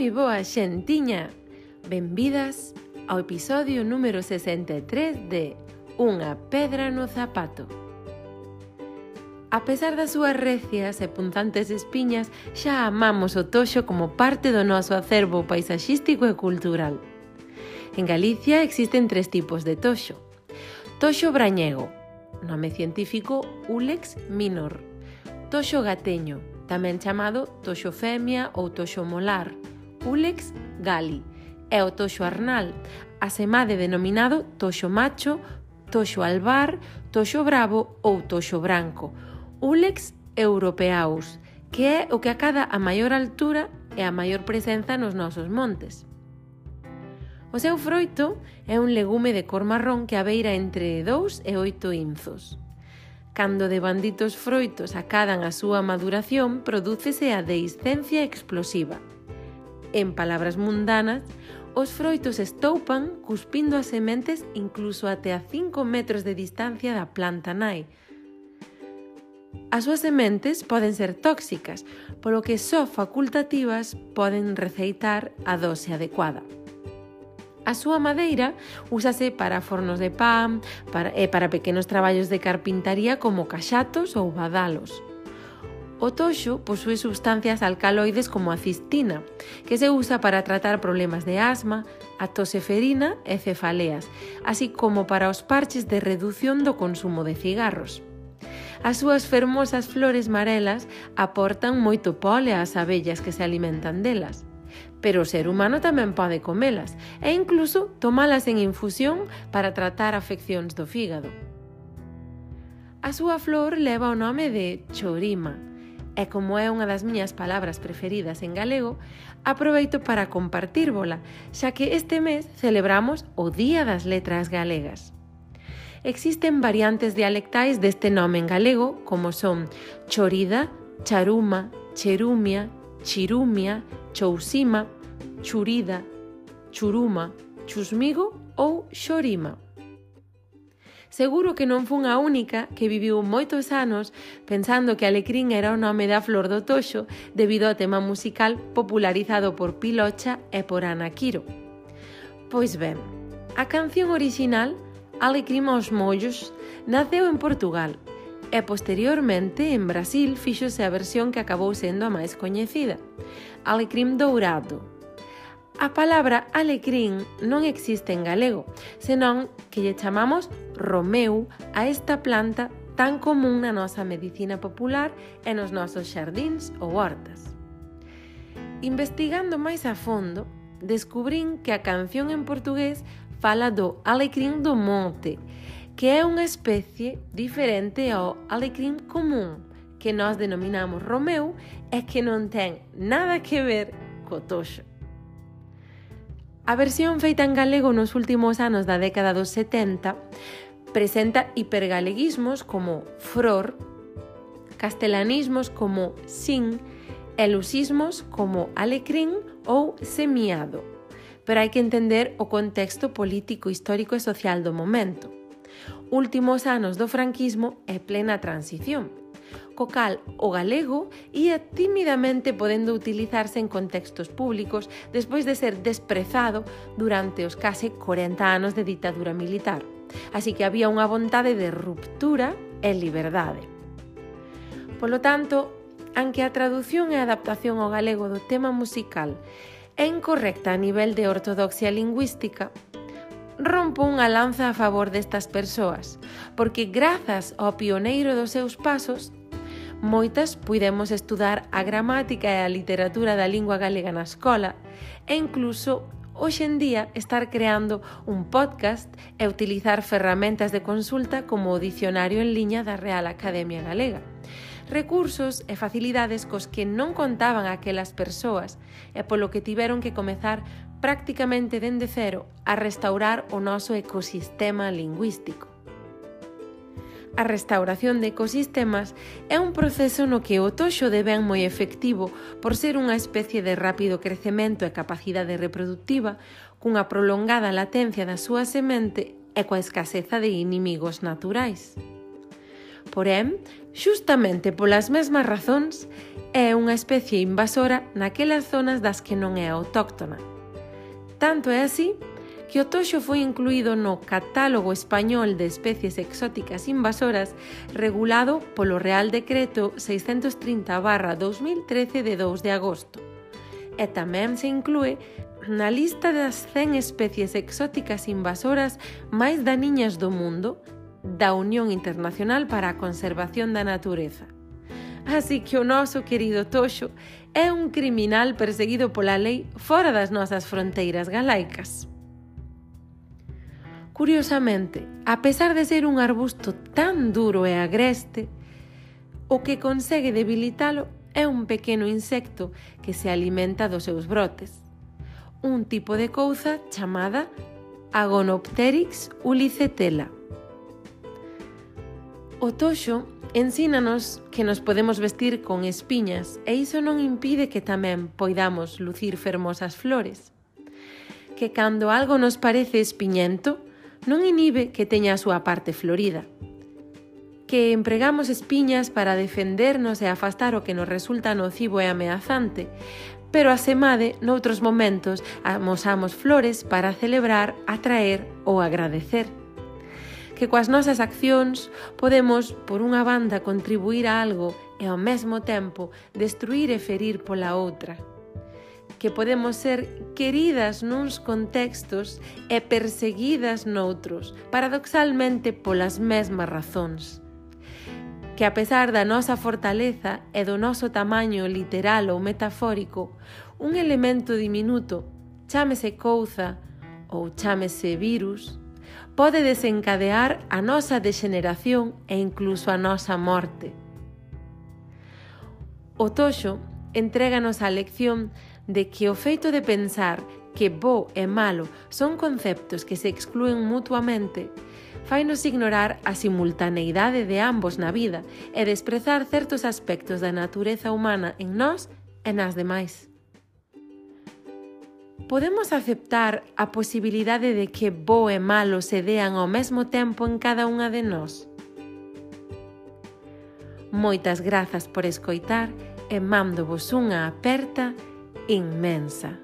Moi boa xentiña! Benvidas ao episodio número 63 de Unha pedra no zapato. A pesar das súas recias e punzantes espiñas, xa amamos o toxo como parte do noso acervo paisaxístico e cultural. En Galicia existen tres tipos de toxo. Toxo brañego, nome científico Ulex minor. Toxo gateño, tamén chamado toxo femia ou toxo molar Ulex gali. E o toxo arnal, asemade denominado toxo macho, toxo albar, toxo bravo ou toxo branco. Ulex europeaus, que é o que acada a maior altura e a maior presenza nos nosos montes. O seu froito é un legume de cor marrón que abeira entre 2 e 8 inzos. Cando de banditos froitos acadan a súa maduración, prodúcese a deiscencia explosiva. En palabras mundanas, os froitos estoupan cuspindo as sementes incluso até a 5 metros de distancia da planta nai. As súas sementes poden ser tóxicas, polo que só facultativas poden receitar a dose adecuada. A súa madeira úsase para fornos de pan para, e para pequenos traballos de carpintaría como caxatos ou badalos. O toxo posúe substancias alcaloides como a cistina, que se usa para tratar problemas de asma, a toseferina e cefaleas, así como para os parches de redución do consumo de cigarros. As súas fermosas flores marelas aportan moito pole ás abellas que se alimentan delas. Pero o ser humano tamén pode comelas e incluso tomalas en infusión para tratar afeccións do fígado. A súa flor leva o nome de chorima e como é unha das miñas palabras preferidas en galego, aproveito para compartírvola, xa que este mes celebramos o Día das Letras Galegas. Existen variantes dialectais deste nome en galego, como son chorida, charuma, cherumia, chirumia, chousima, churida, churuma, chusmigo ou xorima. Seguro que non fun a única que viviu moitos anos pensando que Alecrín era o nome da flor do toxo debido ao tema musical popularizado por Pilocha e por Ana Quiro. Pois ben, a canción original Alecrim aos mollos naceu en Portugal e posteriormente en Brasil fíxose a versión que acabou sendo a máis coñecida, Alecrim Dourado, A palabra alecrín non existe en galego, senón que lle chamamos romeu a esta planta tan común na nosa medicina popular e nos nosos xardíns ou hortas. Investigando máis a fondo, descubrín que a canción en portugués fala do alecrim do monte, que é unha especie diferente ao alecrim común, que nós denominamos Romeu e que non ten nada que ver co toxo. A versión feita en galego nos últimos anos da década dos 70 presenta hipergaleguismos como fror, castelanismos como sin, elusismos como alecrín ou semiado. Pero hai que entender o contexto político, histórico e social do momento. Últimos anos do franquismo e plena transición co cal o galego ia tímidamente podendo utilizarse en contextos públicos despois de ser desprezado durante os case 40 anos de ditadura militar. Así que había unha vontade de ruptura e liberdade. Polo tanto, anque a traducción e adaptación ao galego do tema musical é incorrecta a nivel de ortodoxia lingüística, rompo unha lanza a favor destas persoas, porque grazas ao pioneiro dos seus pasos, Moitas puidemos estudar a gramática e a literatura da lingua galega na escola e incluso hoxe en día estar creando un podcast e utilizar ferramentas de consulta como o Dicionario en Liña da Real Academia Galega. Recursos e facilidades cos que non contaban aquelas persoas e polo que tiveron que comezar prácticamente dende cero a restaurar o noso ecosistema lingüístico. A restauración de ecosistemas é un proceso no que o toxo de ben moi efectivo por ser unha especie de rápido crecemento e capacidade reproductiva cunha prolongada latencia da súa semente e coa escaseza de inimigos naturais. Porén, xustamente polas mesmas razóns, é unha especie invasora naquelas zonas das que non é autóctona. Tanto é así que que o toxo foi incluído no Catálogo Español de Especies Exóticas Invasoras regulado polo Real Decreto 630-2013 de 2 de agosto. E tamén se inclúe na lista das 100 especies exóticas invasoras máis daniñas do mundo da Unión Internacional para a Conservación da Natureza. Así que o noso querido Toxo é un criminal perseguido pola lei fora das nosas fronteiras galaicas. Curiosamente, a pesar de ser un arbusto tan duro e agreste, o que consegue debilitalo é un pequeno insecto que se alimenta dos seus brotes. Un tipo de couza chamada Agonopteryx ulicetela. O toxo ensínanos que nos podemos vestir con espiñas e iso non impide que tamén poidamos lucir fermosas flores. Que cando algo nos parece espiñento, non inhibe que teña a súa parte florida. Que empregamos espiñas para defendernos e afastar o que nos resulta nocivo e ameazante, pero asemade, noutros momentos, amosamos flores para celebrar, atraer ou agradecer. Que coas nosas accións podemos, por unha banda, contribuir a algo e ao mesmo tempo destruir e ferir pola outra que podemos ser queridas nuns contextos e perseguidas noutros, paradoxalmente polas mesmas razóns que a pesar da nosa fortaleza e do noso tamaño literal ou metafórico, un elemento diminuto, chámese couza ou chámese virus, pode desencadear a nosa degeneración e incluso a nosa morte. O toxo entréganos a lección de que o feito de pensar que bo e malo son conceptos que se exclúen mutuamente, fainos ignorar a simultaneidade de ambos na vida e desprezar certos aspectos da natureza humana en nós e nas demais. Podemos aceptar a posibilidade de que bo e malo se dean ao mesmo tempo en cada unha de nós? Moitas grazas por escoitar e mándovos unha aperta e inmensa.